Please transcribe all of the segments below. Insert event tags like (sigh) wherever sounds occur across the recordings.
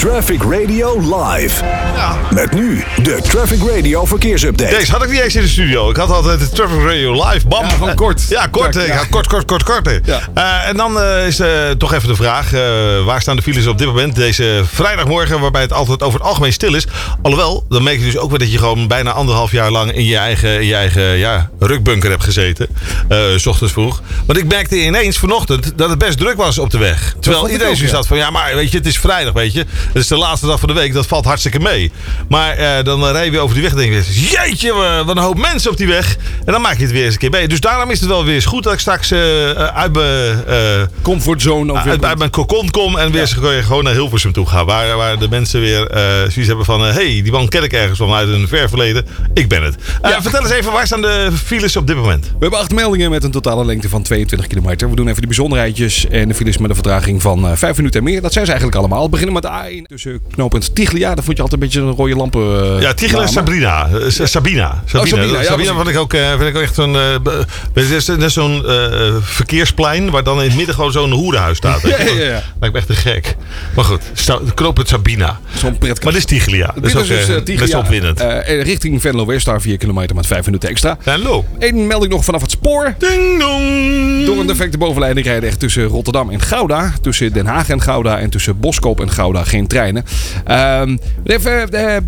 Traffic Radio Live. Met nu de Traffic Radio verkeersupdate. Deze had ik niet eens in de studio. Ik had altijd de Traffic Radio Live. Bam. Ja, gewoon kort. Ja, kort. Ja, ja. ja, kort, kort, kort, kort. hè. Ja. Eh, en dan eh, is eh, toch even de vraag. eh, waar staan de files op dit moment? Deze vrijdagmorgen waarbij het altijd over het algemeen stil is. Alhoewel, dan merk je dus ook weer dat je gewoon bijna anderhalf jaar lang in je eigen, in je eigen ja, rukbunker hebt gezeten. eh, s ochtends vroeg. Want ik merkte ineens vanochtend dat het best druk was op de weg. Terwijl iedereen zo ja. zat van ja, maar weet je, het is vrijdag, weet je. Het is de laatste dag van de week, dat valt hartstikke mee. Maar eh, dan rij je weer over die weg en denk je, jeetje, eh, wat een hoop mensen op die weg. En dan maak je het weer eens een keer mee. Dus daarom is het wel weer eens goed dat ik straks eh, eh, uit mijn... eh, Comfortzone. Of uit, uit mijn kokon kom en weer eens gewoon naar Hilversum toe ga. Waar, waar de mensen weer eh zoiets hebben van... Hé, hey, die man ken ik ergens van uit een ver verleden. Ik ben het. Eh, Ja. Vertel eens even, waar staan de files op dit moment? We hebben acht meldingen met een totale lengte van 22 kilometer. We doen even de bijzonderheidjes en de files met een vertraging van eh 5 minuten en meer. Dat zijn ze eigenlijk allemaal. We beginnen met de A1 tussen knooppunt Tiglia. Daar vond je altijd een beetje een rode lampen. eh, Ja, Tigel en. Sabrina. Eh, Sa- Sabina. Sabina, Sabina, ja, Sabina vind ik ook, eh, vind ik ook echt eh, het is net zo'n eh, verkeersplein waar dan in het midden gewoon zo'n hoerenhuis staat. (laughs) Ja, ja, ja. Lijkt me echt te gek. Maar goed, knooppunt Sabina. Zo'n prettig. Maar dit is Tiglia. Dat is ook dus eh, eh, Tiglia. best opwindend. Eh, en richting Venlo West, daar 4 kilometer met 5 minuten extra. Hallo. Eén melding nog vanaf het spoor. Ding dong. Door een defecte bovenleiding rijden echt tussen Rotterdam en Gouda. Tussen Den Haag en Gouda. En tussen Boskoop en Gouda geen treinen. Ehm, even, eh, eh,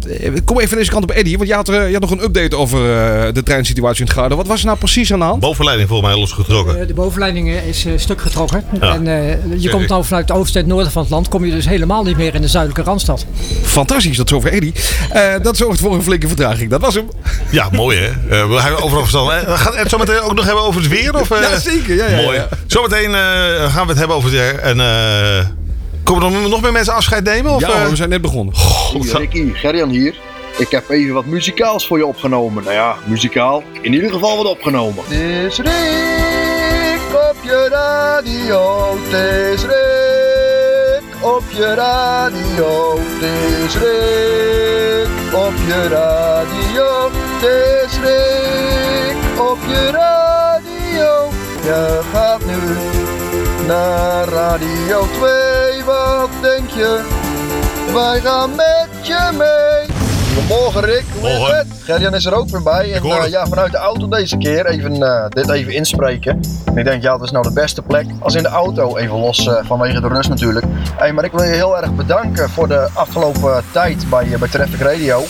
kom even deze kant op, Eddie. Want je had, eh, je had nog een update over eh, de treinsituatie in Gouda. Wat was er nou precies aan de hand? Bovenleiding volgens mij losgetrokken. Eh, De bovenleiding is stuk getrokken. Ja. En eh, je komt nou vanuit het oosten en het noorden van het land. Kom je dus helemaal niet meer in de zuidelijke Randstad. Fantastisch, dat zover Eddie. Eh, dat zorgt voor een flinke vertraging. Dat was hem. Ja, mooi hè. Eh, we hebben overal verstand. Gaat het zometeen ook nog hebben over het weer? Of, eh? Ja, zeker. Ja, ja, Mooi. ja. Zometeen eh, gaan we het hebben over het weer. En eh, komen er nog meer mensen afscheid nemen? Of, Ja, eh? we zijn net begonnen. God, Hier, Ricky, Gerjan hier. Ik heb even wat muzikaals voor je opgenomen. Nou ja, muzikaal. In ieder geval wat opgenomen. Het is Rick op je radio. Het is Rick op je radio. Het is Rick op je radio. Het is Rick op je radio. Je gaat nu naar Radio 2. Wat denk je? Wij gaan met je mee. Goedemorgen Rick, hoe is Morgen. het? Gerjan is er ook weer bij. En eh, ja, vanuit de auto deze keer even, eh, dit even inspreken. En ik denk, ja, dat is nou de beste plek. Als in de auto, even los eh, vanwege de rust natuurlijk. Hey, maar ik wil je heel erg bedanken voor de afgelopen tijd bij, bij Traffic Radio.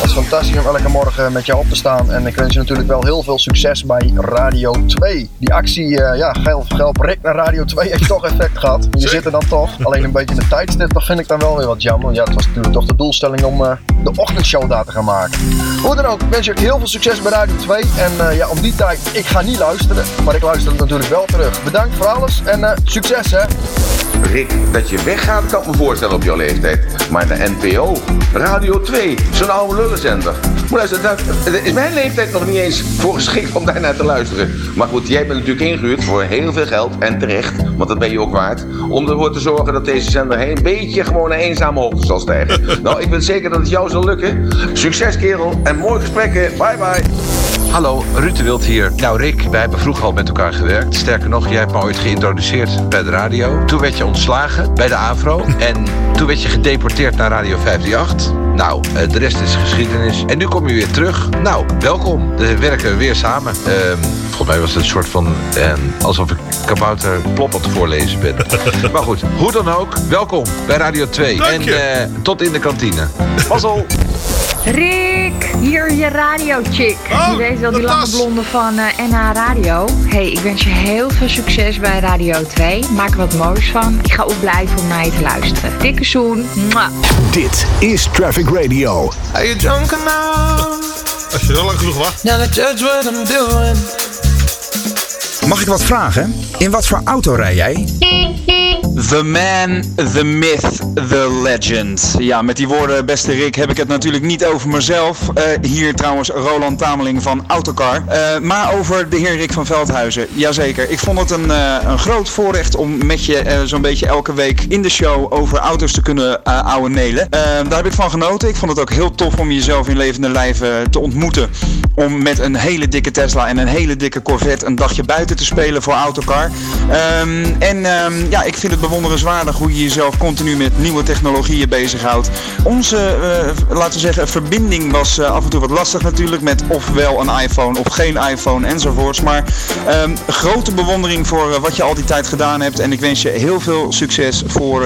Dat is fantastisch om elke morgen met jou op te staan. En ik wens je natuurlijk wel heel veel succes bij Radio 2. Die actie, eh, ja, gelp, Rick naar Radio 2 heeft toch effect gehad. Je zit er dan toch. Alleen een beetje in de tijdstip, dat vind ik dan wel weer wat jammer. Ja, het was natuurlijk toch de doelstelling om eh, de ochtendshow daar te gaan maken. Hoe dan ook, ik wens je heel veel succes bij Radio 2. En eh, ja, om die tijd, ik ga niet luisteren. Maar ik luister natuurlijk wel terug. Bedankt voor alles en succes hè. Rick, dat je weggaat kan ik me voorstellen op jouw leeftijd. Maar de NPO, Radio 2, zo'n oude lullenzender. Maar luister, is mijn leeftijd nog niet eens voor geschikt om daar naar te luisteren. Maar goed, jij bent natuurlijk ingehuurd voor heel veel geld en terecht, want dat ben je ook waard. Om ervoor te zorgen dat deze zender een beetje gewoon een eenzame hoogte zal stijgen. (laughs) nou, ik ben zeker dat het jou zal lukken. Succes kerel en mooi gesprekken. Bye bye. Hallo, Ruud de Wild hier. Nou Rick, wij hebben vroeger al met elkaar gewerkt. Sterker nog, jij hebt me ooit geïntroduceerd bij de radio. Toen werd je ontslagen bij de AVRO. (laughs) En toen werd je gedeporteerd naar Radio 538. Nou, eh, de rest is geschiedenis. En nu kom je weer terug. Nou, welkom. We werken weer samen. Ehm, volgens mij was het een soort van... ehm, alsof ik kabouter plop aan het voorlezen ben. (laughs) maar goed, hoe dan ook. Welkom bij Radio 2. Dank en eh, tot in de kantine. Mazzel! (laughs) Rick, hier je radiochick. Oh, je weet wel, die lange tas. blonde van eh NH Radio. hey, ik wens je heel veel succes bij Radio 2. Maak er wat moois van. Ik ga opblijven om naar je te luisteren. Dikke zoen. Mwah. Dit is Traffic Radio. Are you drunk enough Als je zo lang genoeg wacht. now to judge what I'm doing? Mag ik wat vragen? In wat voor auto rij jij? The man, the myth, the legend. Ja, met die woorden, beste Rick, heb ik het natuurlijk niet over mezelf. Eh, hier trouwens Roland Tameling van Autocar. Eh, maar over de heer Rick van Veldhuizen. Jazeker. Ik vond het een, eh, een groot voorrecht om met je zo'n beetje elke week in de show over auto's te kunnen uh, ouwe nelen. Daar heb ik van genoten. Ik vond het ook heel tof om jezelf in levende lijven te ontmoeten. om met een hele dikke Tesla en een hele dikke Corvette een dagje buiten te spelen voor Autocar. Ehm, en ehm, ja, ik vind het bewonderenswaardig hoe je jezelf continu met nieuwe technologieën bezighoudt. Onze, eh, laten we zeggen, verbinding was eh, af en toe wat lastig natuurlijk met ofwel een iPhone of geen iPhone enzovoorts. Maar ehm, grote bewondering voor eh, wat je al die tijd gedaan hebt. En ik wens je heel veel succes voor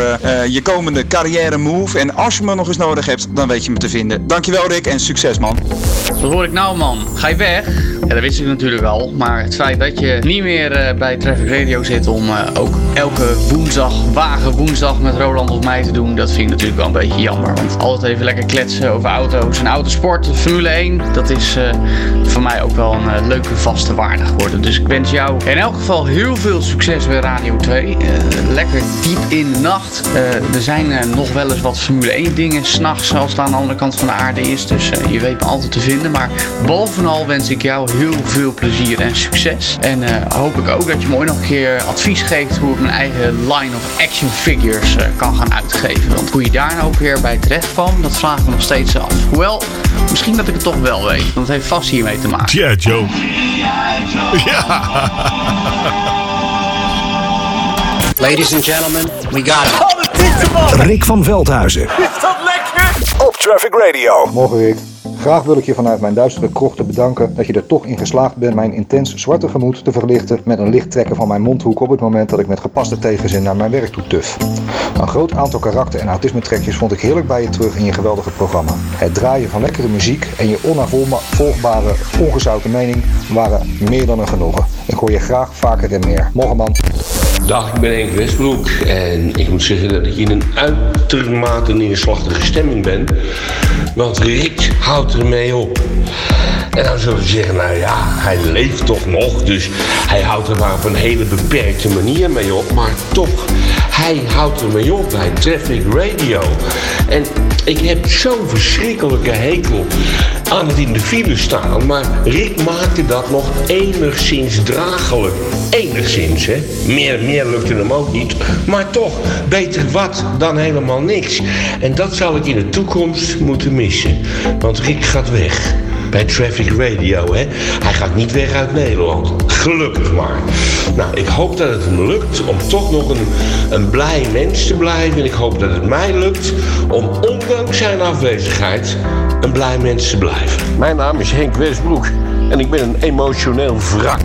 je komende carrière move. En als je me nog eens nodig hebt, dan weet je me te vinden. Dankjewel Rick en succes man. Wat hoor ik nou man? Ga je weg? Ja, dat wist ik natuurlijk al. Maar het feit dat je niet meer bij Traffic Radio zit om ook elke woensdag, wagen woensdag met Roland of mij te doen, dat vind ik natuurlijk wel een beetje jammer. Want altijd even lekker kletsen over auto's en autosport, Formule 1, dat is eh, voor mij ook wel een eh, leuke vaste waarde geworden. Dus ik wens jou in elk geval heel veel succes bij Radio 2. Eh, lekker diep in de nacht. Er zijn nog wel eens wat Formule 1 dingen s'nachts als het aan de andere kant van de aarde is. Dus je weet me altijd te vinden. Maar bovenal wens ik jou heel veel plezier en succes. En hoop ik ook dat je mooi nog een keer advies geeft hoe ik mijn eigen line of action figures eh, kan gaan uitgeven. Want hoe je daar nou ook weer bij terecht kwam, dat vragen we nog steeds af. Hoewel, misschien dat ik het toch wel weet. Want het heeft vast hiermee te maken. Ja, Joe. Ja. Ladies and gentlemen, we got it. Rick van Veldhuizen Is dat lekker? op Traffic Radio. Morgen Rick. Graag wil ik je vanuit mijn duistere krochten bedanken dat je er toch in geslaagd bent mijn intens zwarte gemoed te verlichten met een licht trekken van mijn mondhoek op het moment dat ik met gepaste tegenzin naar mijn werk toe tuf. Een groot aantal karakter- en autisme-trekjes vond ik heerlijk bij je terug in je geweldige programma. Het draaien van lekkere muziek en je onafvolgbare, ongezouten mening waren meer dan een genoegen. Ik hoor je graag vaker en meer. Morgen man. Dag, ik ben Henk Westbroek en ik moet zeggen dat ik in een uitermate neerslachtige stemming ben. Want Rick houdt ermee op. En dan zullen we zeggen, nou ja, hij leeft toch nog, dus hij houdt er maar op een hele beperkte manier mee op. Maar toch, hij houdt ermee op bij Traffic Radio. En ik heb zo'n verschrikkelijke hekel aan het in de file staan, maar Rick maakte dat nog enigszins dragelijk. Enigszins, hè. Meer, meer lukte hem ook niet. Maar toch, beter wat dan helemaal niks. En dat zal ik in de toekomst moeten missen. Want Rick gaat weg. Bij Traffic Radio, hè. Hij gaat niet weg uit Nederland. Gelukkig maar. Nou, ik hoop dat het hem lukt om toch nog een, een blij mens te blijven. En ik hoop dat het mij lukt om ondanks zijn afwezigheid een blij mens te blijven. Mijn naam is Henk Westbroek en ik ben een emotioneel wrak.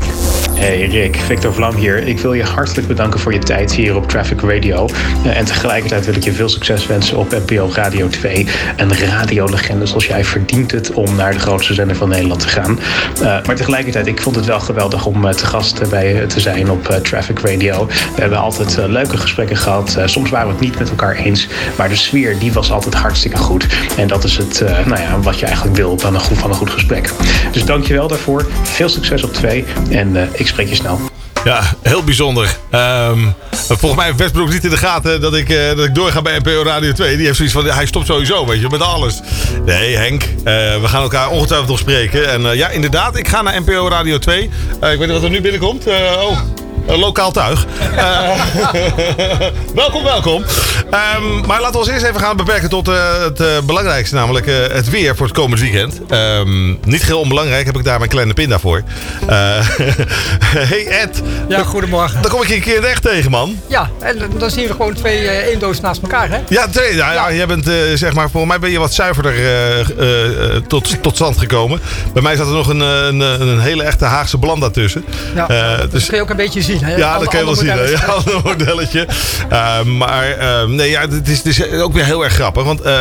Hey Rick, Victor Vlam hier. Ik wil je hartelijk bedanken voor je tijd hier op Traffic Radio. Eh, En tegelijkertijd wil ik je veel succes wensen op NPO Radio 2. Een radiolegende zoals jij verdient het om naar de grootste zender van Nederland te gaan. Eh, maar tegelijkertijd, ik vond het wel geweldig om eh, te gast bij je te zijn op Traffic Radio. We hebben altijd leuke gesprekken gehad. Eh, soms waren we het niet met elkaar eens. Maar de sfeer, die was altijd hartstikke goed. En dat is het, nou ja, wat je eigenlijk wil van een goed, van een goed gesprek. Dus dank je wel daarvoor. Veel succes op 2. En ik spreek je snel. Ja, heel bijzonder. Ehm, volgens mij heeft Westbroek niet in de gaten dat ik, eh, dat ik doorga bij NPO Radio 2. Die heeft zoiets van, hij stopt sowieso, weet je, met alles. Nee, Henk, eh, we gaan elkaar ongetwijfeld nog spreken. En eh, ja, inderdaad, ik ga naar NPO Radio 2. Eh, ik weet niet wat er nu binnenkomt. Oh... Een lokaal tuig. Eh, (laughs) welkom, welkom. Ehm, maar laten we ons eerst even gaan beperken tot eh, het eh, belangrijkste, namelijk het weer voor het komend weekend. Ehm, niet heel onbelangrijk heb ik daar mijn kleine pinda voor. (laughs) Hey Ed. Ja, goedemorgen. Dan kom ik je een keer recht tegen, man. Ja, en dan zien we gewoon twee uh, eendoos naast elkaar, hè? Ja, twee, nou, ja. jij bent, zeg maar, voor mij ben je wat zuiverder tot, tot stand gekomen. Bij mij zat er nog een, een, een hele echte Haagse blanda tussen. Ja, Eh, dat kun je ook een beetje zien, hè? Ja, Alle- dat kun je wel zien. hè. Ja, een modelletje. Eh, maar eh, nee, ja, het is, het is ook weer heel erg grappig. Want eh,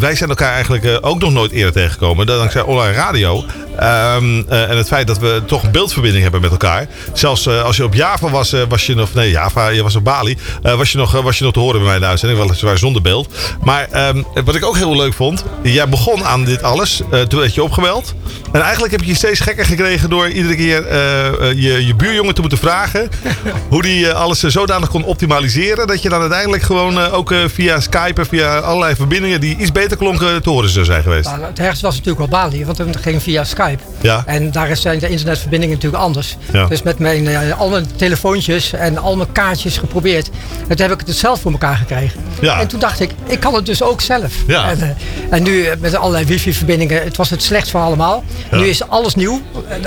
wij zijn elkaar eigenlijk ook nog nooit eerder tegengekomen. Dankzij online radio. Ehm, eh, en het feit dat we toch een beeldverbinding hebben met elkaar. Zelfs als je op Java was, was je nog... Nee, Java, je was op Bali. was, je nog, was je nog te horen bij mij in de uitzending. Weliswaar zonder beeld. Maar ehm, wat ik ook heel leuk vond. Jij begon aan dit alles. toen werd je opgebeld. En eigenlijk heb je je steeds gekker gekregen door iedere keer je, je buurjongen te moeten vragen vragen. Hoe die eh, alles eh, zodanig kon optimaliseren. Dat je dan uiteindelijk gewoon eh, ook via Skype en via allerlei verbindingen die iets beter klonken te horen zou zijn geweest. Nou, het ergste was natuurlijk wel Bali, want het ging via Skype. Ja. En daar zijn de internetverbindingen natuurlijk anders. Ja. Dus met mijn, al mijn telefoontjes en al mijn kaartjes geprobeerd. En toen heb ik het zelf voor elkaar gekregen. Ja. En toen dacht ik, ik kan het dus ook zelf. Ja. En, en nu met allerlei wifi-verbindingen, het was het slechtst van allemaal. Ja. Nu is alles nieuw.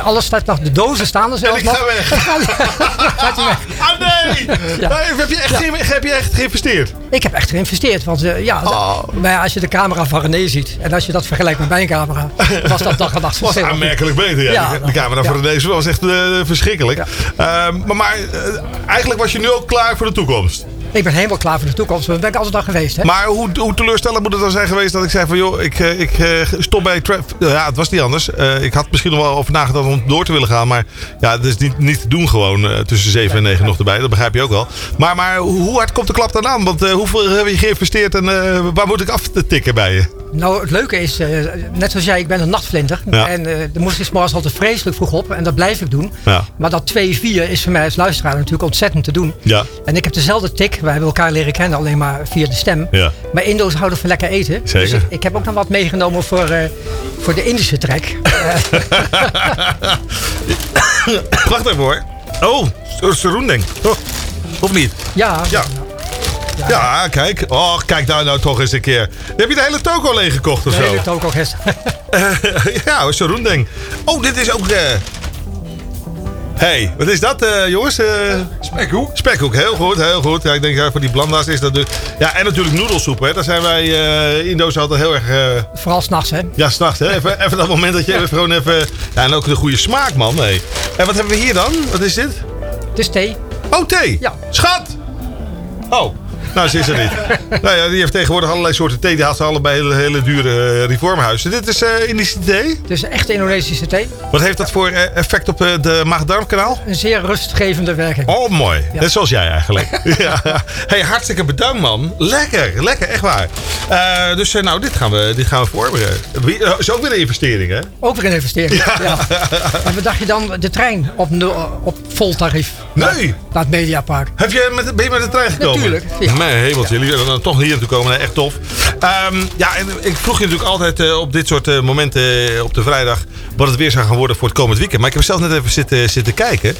Alles staat nog, de dozen staan er zelfs ik nog. ga weg. (laughs) Gaat hij weg. Ah nee! Ja. Heb, je echt, Ja. ge- heb je echt geïnvesteerd? Ik heb echt geïnvesteerd. Want eh, ja, Oh. maar als je de camera van René ziet en als je dat vergelijkt met mijn camera, (laughs) was dat dag en nacht was aanmerkelijk beter. Ja. Ja, de, de camera voor deze was echt eh, verschrikkelijk. Ehm, maar maar eh, eigenlijk was je nu ook klaar voor de toekomst. Ik ben helemaal klaar voor de toekomst. Dat ben ik altijd al geweest. Hè? Maar hoe, hoe teleurstellend moet het dan zijn geweest dat ik zei van joh, ik, eh, ik eh, stop bij Tra- Ja, het was niet anders. Eh, ik had misschien nog wel over nagedacht om door te willen gaan. Maar ja, het is niet, niet te doen gewoon eh, tussen 7 en 9 nog erbij. Dat begrijp je ook wel. Maar, maar hoe hard komt de klap dan aan? Want eh, hoeveel heb je geïnvesteerd en eh, waar moet ik af te tikken bij je? Nou, het leuke is, eh, net zoals jij, ik ben een nachtvlinder. Ja. En eh dan moest ik altijd vreselijk vroeg op. En dat blijf ik doen. Ja. Maar dat 2-4 is voor mij als luisteraar natuurlijk ontzettend te doen. Ja. En ik heb dezelfde tik. Wij hebben elkaar leren kennen alleen maar via de stem. Ja. Maar Indo's houden van lekker eten. Zeker. Dus ik, ik heb ook nog wat meegenomen voor, eh, voor de Indische trek. (laughs) (laughs) Wacht even hoor. Oh, Saroending. Oh, of niet? Ja. Ja. Ja, kijk. Oh, kijk daar nou toch eens een keer. Heb je de hele toko leeg gekocht of Nee, zo? dat ook al gisteren. ja, Saroending. Oh, dit is ook... eh hey, wat is dat, eh, jongens? Eh, spekhoek. Spekhoek, heel goed, heel goed. Ja, ik denk ja, voor die blanda's is dat dus... Ja, en natuurlijk noedelsoep, hè. Daar zijn wij uh, Indo's altijd heel erg... eh, Vooral s'nachts, hè? ja, s'nachts, hè. Even, even dat moment dat je (laughs) even gewoon even... Ja, en ook de goede smaak, man. Nee. En wat hebben we hier dan? Wat is dit? Het is thee. Oh, thee? Ja. Schat! Oh, nou, ze is er niet. nou ja, die heeft tegenwoordig allerlei soorten thee. Die haalt ze allebei hele, hele dure eh, reformhuizen. Dit is eh Indische thee. Het is echt Indonesische thee. Wat heeft dat voor eh, effect op eh, de maag-darmkanaal? Een zeer rustgevende werking. Oh, mooi. Ja. Net zoals jij eigenlijk. (laughs) ja. Hey, hartstikke bedankt, man. Lekker, lekker, echt waar. Eh, dus nou, dit gaan we, dit gaan we voorbereiden. Wie- is ook weer een investering, hè? Ook weer een investering. Ja. En wat dacht je dan? De trein op, op vol tarief. Nee. Naar het Mediapark. Heb je met, ben je met de trein gekomen? Natuurlijk, ja. Hemeltje, jullie dan toch hier naartoe komen. Echt tof. Ehm, ja, en ik vroeg je natuurlijk altijd eh, op dit soort eh, momenten eh, op de vrijdag... wat het weer zou gaan worden voor het komend weekend. Maar ik heb zelf net even zitten, zitten kijken.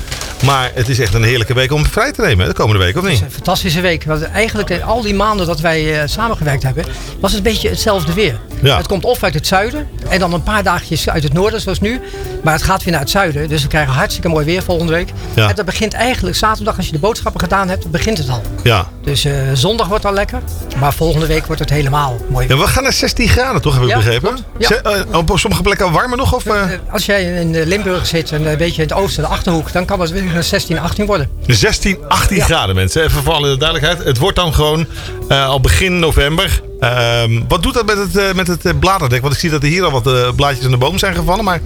Maar het is echt een heerlijke week om vrij te nemen, hè, de komende week, of niet? Een fantastische week. Want eigenlijk al die maanden dat wij samengewerkt hebben, was het een beetje hetzelfde weer. Ja. Het komt of uit het zuiden en dan een paar dagjes uit het noorden, zoals nu. Maar het gaat weer naar het zuiden. Dus we krijgen hartstikke mooi weer volgende week. Ja. En dat begint eigenlijk zaterdag, als je de boodschappen gedaan hebt, begint het al. Ja. Dus zondag wordt al lekker. Maar volgende week wordt het helemaal mooi. ja. We gaan naar 16 graden, toch, heb ik Ja, begrepen? Ja. Eh, op sommige plekken warmer nog? Of, eh? Als jij in eh, Limburg zit en een beetje in het oosten, de achterhoek, dan kan het weer een 16, 18 worden. 16, 18 graden mensen. Even voor alle duidelijkheid. Het wordt dan gewoon eh, al begin november. Ehm, wat doet dat met het, eh, met het eh, bladerdek? Want ik zie dat er hier al wat eh, blaadjes aan de boom zijn gevallen. Maar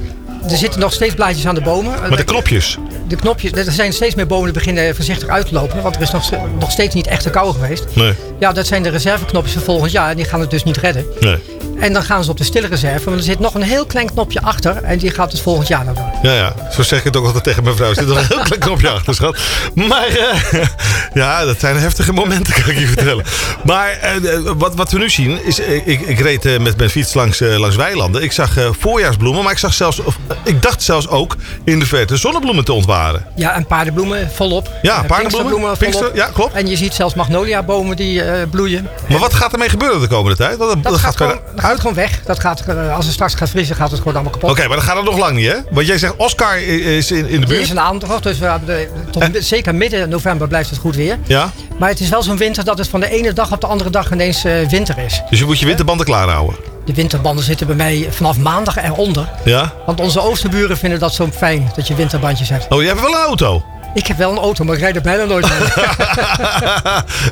Er zitten nog steeds blaadjes aan de bomen. met de knopjes. De knopjes, er zijn steeds meer bomen die beginnen voorzichtig uit te lopen. Want er is nog, nog steeds niet echt te kou geweest. Nee. Ja, dat zijn de reserveknopjes voor volgend jaar. En die gaan het dus niet redden. Nee. En dan gaan ze op de stille reserve. Want er zit nog een heel klein knopje achter. En die gaat het volgend jaar nog doen. Ja, ja. Zo zeg ik het ook altijd tegen mijn vrouw. Er zit nog een heel klein knopje achter, schat. Maar eh, (laughs) ja, dat zijn heftige momenten, kan ik je vertellen. Maar eh, eh, wat, wat we nu zien is... ik, ik reed met mijn fiets langs, langs weilanden. Ik zag voorjaarsbloemen. Maar ik zag zelfs... Of, ik dacht zelfs ook in de verte zonnebloemen te ontwaren. Ja, en paardenbloemen volop. Ja, paardenbloemen, pinkster- volop. ja, klopt. En je ziet zelfs magnoliabomen die bloeien. Maar wat gaat ermee gebeuren de komende tijd? Dat, Dat, gaat, gewoon, gaat gewoon weg. Dat gaat, eh, als het straks gaat vriezen, gaat het gewoon allemaal kapot. Oké, maar dat gaat er nog lang niet, hè? Want jij zegt Oscar is in, in de buurt. is een aantocht, dus we hebben de- tot, zeker midden november blijft het goed weer. Ja? Maar het is wel zo'n winter dat het van de ene dag op de andere dag ineens eh, winter is. Dus je moet je winterbanden klaarhouden. De winterbanden zitten bij mij vanaf maandag eronder. Ja? Want onze oosterburen vinden dat zo fijn, dat je winterbandjes hebt. Oh, je hebt wel een auto. Ik heb wel een auto, maar ik rijd er bijna nooit mee.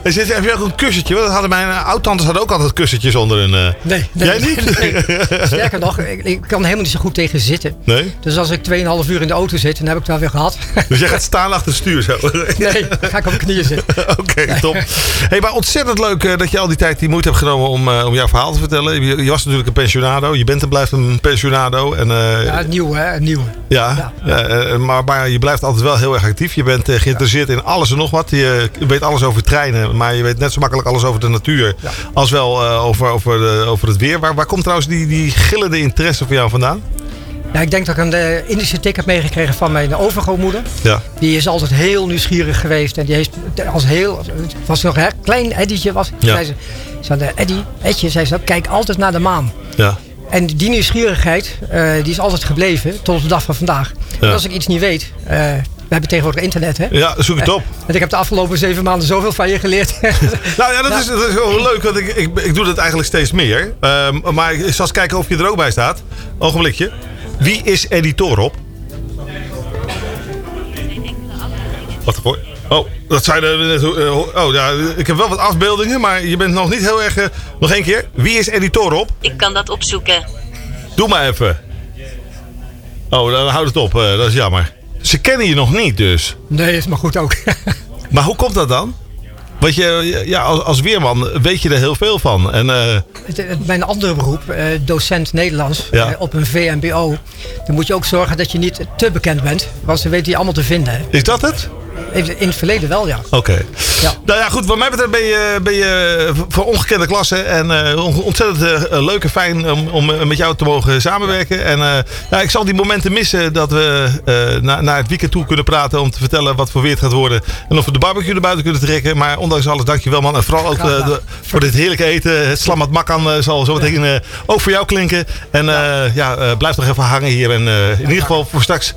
(laughs) Zit, heb je ook een kussentje? Want dat hadden mijn uh, oud-tantes hadden ook altijd kussentjes onder hun... eh, Nee, nee, Jij niet? nee. (laughs) Sterker nog, ik, ik kan helemaal niet zo goed tegen zitten. Nee? Dus als ik 2,5 uur in de auto zit, dan heb ik het wel weer gehad. (laughs) Dus jij gaat staan achter het stuur zo? Nee, dan ga ik op mijn knieën zitten. Oké, top. Hey, maar ontzettend leuk eh, dat je al die tijd die moeite hebt genomen om, eh, om jouw verhaal te vertellen. Je, je was natuurlijk een pensionado. Je bent en blijft een pensionado. En, eh, Ja, nieuw hè, nieuw. Ja, ja, eh, maar, maar je blijft altijd wel heel erg actief. Je bent eh, geïnteresseerd in alles en nog wat. Je weet alles over treinen, maar je weet net zo makkelijk alles over de natuur. Als wel eh, over, over, de, over het weer. Waar, waar komt trouwens die, die gillende interesse voor jou vandaan? Ja, ik denk dat ik een eh, Indische tik heb meegekregen van mijn overgrootmoeder. Ja. Die is altijd heel nieuwsgierig geweest. En die heeft als heel... Het was nog een klein Eddietje. Was, Ja. zei ze, ze had, eh, Eddie, Edje, zei ze, kijk altijd naar de maan. Ja. En die nieuwsgierigheid, die is altijd gebleven tot op de dag van vandaag. Ja. En als ik iets niet weet, we hebben tegenwoordig internet, hè? Ja, zoek het Eh, op. en ik heb de afgelopen zeven maanden zoveel van je geleerd. (laughs) Nou ja, dat, Is, dat is wel leuk, want ik, ik, ik doe dat eigenlijk steeds meer. Ehm, maar ik zal eens kijken of je er ook bij staat. Ogenblikje. Wie is editor op? Wat ervoor? Oh, dat zijn de. Oh ja, ik heb wel wat afbeeldingen, maar je bent nog niet heel erg. eh, nog één keer. Wie is editor op? Ik kan dat opzoeken. Doe maar even. Oh, dan houd het op. eh, dat is jammer. Ze kennen je nog niet dus. nee, is maar goed ook. (laughs) Maar hoe komt dat dan? Want je, ja, als, als weerman weet je er heel veel van. En, eh, Het- het- Mijn andere beroep, eh, docent Nederlands Ja. eh, op een VMBO. Dan moet je ook zorgen dat je niet te bekend bent. Want ze weten je allemaal te vinden. is dat het? In het verleden wel, ja. Oké. Ja. Nou ja, goed. Wat mij betreft ben je, ben je van ongekende klasse. En eh, on- ontzettend eh, leuk en fijn om, om eh, met jou te mogen samenwerken. En eh, ja, ik zal die momenten missen dat we eh, na, naar het weekend toe kunnen praten. Om te vertellen wat voor weer het gaat worden. En of we de barbecue naar buiten kunnen trekken. Maar ondanks alles, dankjewel man. En vooral ook eh, de- voor dit heerlijke eten. Het slammat makkan eh, zal zo meteen eh, ook voor jou klinken. En eh, ja, eh, blijf nog even hangen hier. En eh, in ieder geval voor straks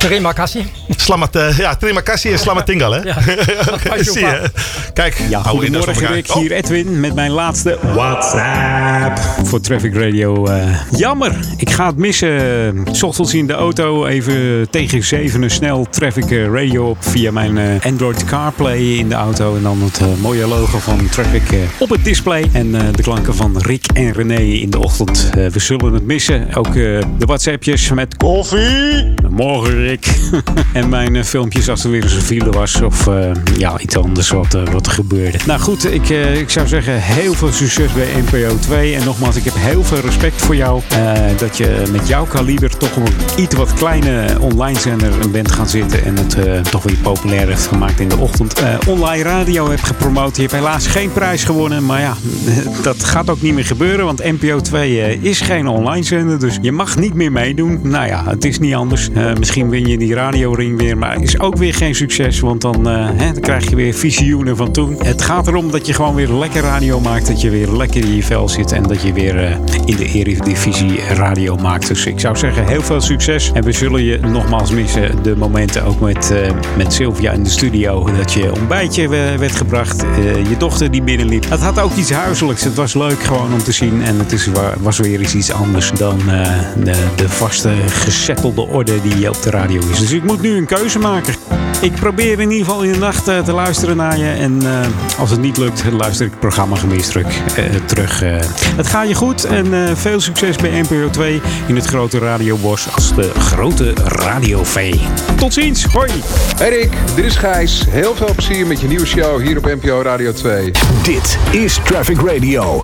Terima kasih. Slamat, eh, ja, terima kasih en slamat tinggal, hè? (laughs) Ja. (laughs) Oké, zie je. Kijk, Ja, goedemorgen Rick, hier Edwin met mijn laatste WhatsApp voor Traffic Radio. Eh, jammer, ik ga het missen. S ochtends in de auto even tegen zevenen snel Traffic eh, Radio op via mijn Android CarPlay in de auto. En dan het mooie logo van Traffic op het display. En eh, de klanken van Rick en René in de ochtend. We zullen het missen. Ook eh, de WhatsAppjes met koffie. Morgen (laughs) En mijn eh, filmpjes als er weer een file was. Of eh, ja, iets anders wat, eh, wat er gebeurde. Nou goed, ik, ik zou zeggen heel veel succes bij NPO 2. En nogmaals, ik heb heel veel respect voor jou. dat je met jouw kaliber toch een iets wat kleine online zender bent gaan zitten. En het toch weer populair heeft gemaakt in de ochtend. Online radio hebt gepromoot. Je hebt helaas geen prijs gewonnen. Maar ja, (laughs) dat gaat ook niet meer gebeuren. Want NPO 2 eh, is geen online zender. Dus je mag niet meer meedoen. Nou ja, het is niet anders. Misschien win je die radioring weer. Maar is ook weer geen succes. Want dan, eh, hè, dan krijg je weer visioenen van toen. Het gaat erom dat je gewoon weer lekker radio maakt. Dat je weer lekker in je vel zit. En dat je weer eh, in de Eredivisie radio maakt. Dus ik zou zeggen, heel veel succes. En we zullen je nogmaals missen. De momenten ook met, eh, met Sylvia in de studio. Dat je ontbijtje werd gebracht. Je dochter die binnenliep. Het had ook iets huiselijks. Het was leuk gewoon om te zien. En het is, wa- was weer eens iets anders dan de, de vaste gesettelde orde die op de radio is. Dus ik moet nu een keuze maken. Ik probeer in ieder geval in de nacht eh, te luisteren naar je. En eh, als het niet lukt, luister ik het programma gemist terug. eh, terug eh. Het gaat je goed en eh, veel succes bij NPO 2 in het grote radiobos als de grote Radio V. Tot ziens, hoi! Hey Rick, dit is Gijs. Heel veel plezier met je nieuwe show hier op NPO Radio 2. Dit is Traffic Radio.